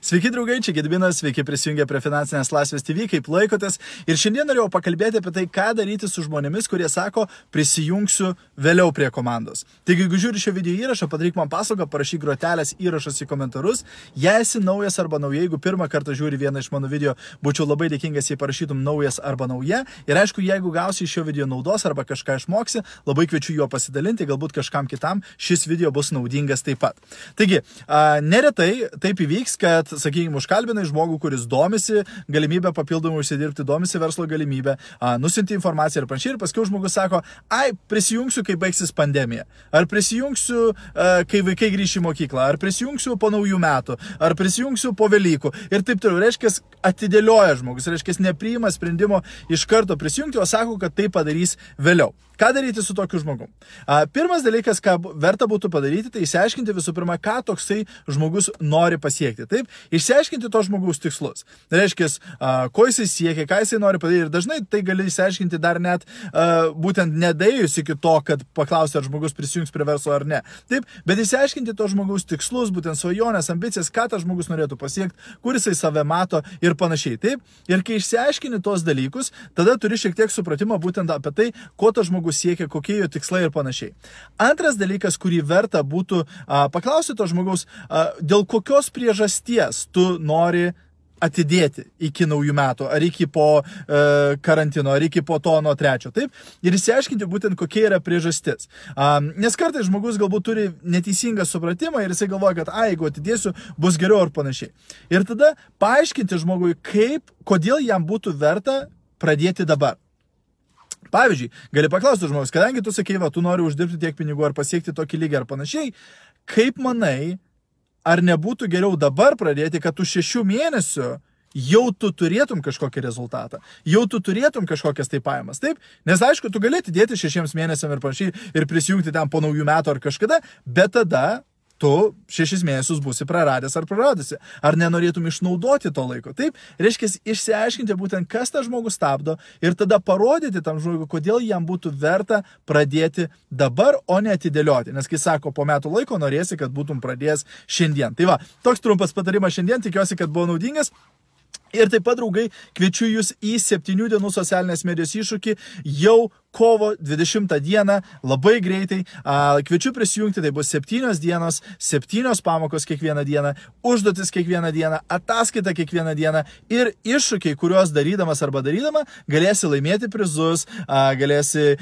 Sveiki draugai, čia Gedvinas, sveiki prisijungę prie Finansinės laisvės TV, kaip laikotės. Ir šiandien norėjau pakalbėti apie tai, ką daryti su žmonėmis, kurie sako, prisijungsiu vėliau prie komandos. Taigi, jeigu žiūri šio video įrašą, padaryk man paslaugą, parašyk grotelės įrašas į komentarus. Jei esi naujas arba nauja, jeigu pirmą kartą žiūri vieną iš mano video, būčiau labai dėkingas, jei parašytum naujas arba nauja. Ir aišku, jeigu gausi iš šio video naudos arba kažką išmoksi, labai kviečiu juo pasidalinti, galbūt kažkam kitam šis video bus naudingas taip pat. Taigi, neretai taip įvyks, kad sakykime, užkalbinai žmogų, kuris domisi galimybę papildomai užsidirbti, domisi verslo galimybę, nusinti informaciją ir panašiai, ir paskui žmogus sako, ai, prisijungsiu, kai baigsis pandemija, ar prisijungsiu, kai vaikai grįš į mokyklą, ar prisijungsiu po naujų metų, ar prisijungsiu po Velykų ir taip toliau. Reiškia, atidėlioja žmogus, reiškia, nepriima sprendimo iš karto prisijungti, o sako, kad tai padarys vėliau. Ką daryti su tokiu žmogum? Pirmas dalykas, ką verta būtų padaryti, tai išsiaiškinti visų pirma, ką toksai žmogus nori pasiekti. Taip, išsiaiškinti to žmogaus tikslus. Tai reiškia, ko jisai siekia, ką jisai nori padaryti. Ir dažnai tai gali išsiaiškinti dar net būtent nedėjus iki to, kad paklausti, ar žmogus prisijungs prie verslo ar ne. Taip, bet išsiaiškinti to žmogaus tikslus, būtent svajonės, ambicijas, ką tas žmogus norėtų pasiekti, kur jisai save mato ir panašiai. Taip, ir kai išsiaiškini tos dalykus, tada turi šiek tiek supratimą būtent apie tai, ko tas žmogus siekia, kokie jo tikslai ir panašiai. Antras dalykas, kurį verta būtų a, paklausyti to žmogaus, a, dėl kokios priežasties tu nori atidėti iki naujų metų, ar iki po e, karantino, ar iki po to nuo trečio, taip, ir įsiaiškinti būtent kokia yra priežastis. Um, nes kartais žmogus galbūt turi neteisingą supratimą ir jisai galvoja, kad, a, jeigu atidėsiu, bus geriau ar panašiai. Ir tada paaiškinti žmogui, kaip, kodėl jam būtų verta pradėti dabar. Pavyzdžiui, gali paklausti žmogus, kadangi tu sakei, va, tu nori uždirbti tiek pinigų ar pasiekti tokį lygį ar panašiai, kaip manai, ar nebūtų geriau dabar pradėti, kad tu šešių mėnesių jau tu turėtum kažkokį rezultatą, jau tu turėtum kažkokias tai pajamas, taip? Nes aišku, tu gali atidėti šešiems mėnesiams ir panašiai ir prisijungti ten po naujų metų ar kažkada, bet tada tu šešis mėnesius būsi praradęs ar praradusi. Ar nenorėtum išnaudoti to laiko? Taip, reiškia, išsiaiškinti būtent, kas tą žmogų stabdo ir tada parodyti tam žmogui, kodėl jam būtų verta pradėti dabar, o ne atidėlioti. Nes kai sako, po metų laiko norėsi, kad būtum pradėjęs šiandien. Tai va, toks trumpas patarimas šiandien, tikiuosi, kad buvo naudingas. Ir taip pat, draugai, kviečiu jūs į septynių dienų socialinės medijos iššūkį jau kovo 20 dieną, labai greitai. Kviečiu prisijungti, tai bus 7 dienos, 7 pamokos kiekvieną dieną, užduotis kiekvieną dieną, ataskaita kiekvieną dieną ir iššūkiai, kuriuos darydamas arba darydama galėsi laimėti prizus, galėsi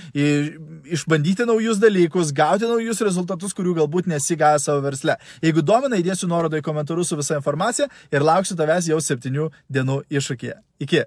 išbandyti naujus dalykus, gauti naujus rezultatus, kurių galbūt nesigavę savo versle. Jeigu domina, įdėsiu nuorodą į komentarus su visa informacija ir lauksiu tavęs jau 7 dienų iššūkėje. Iki.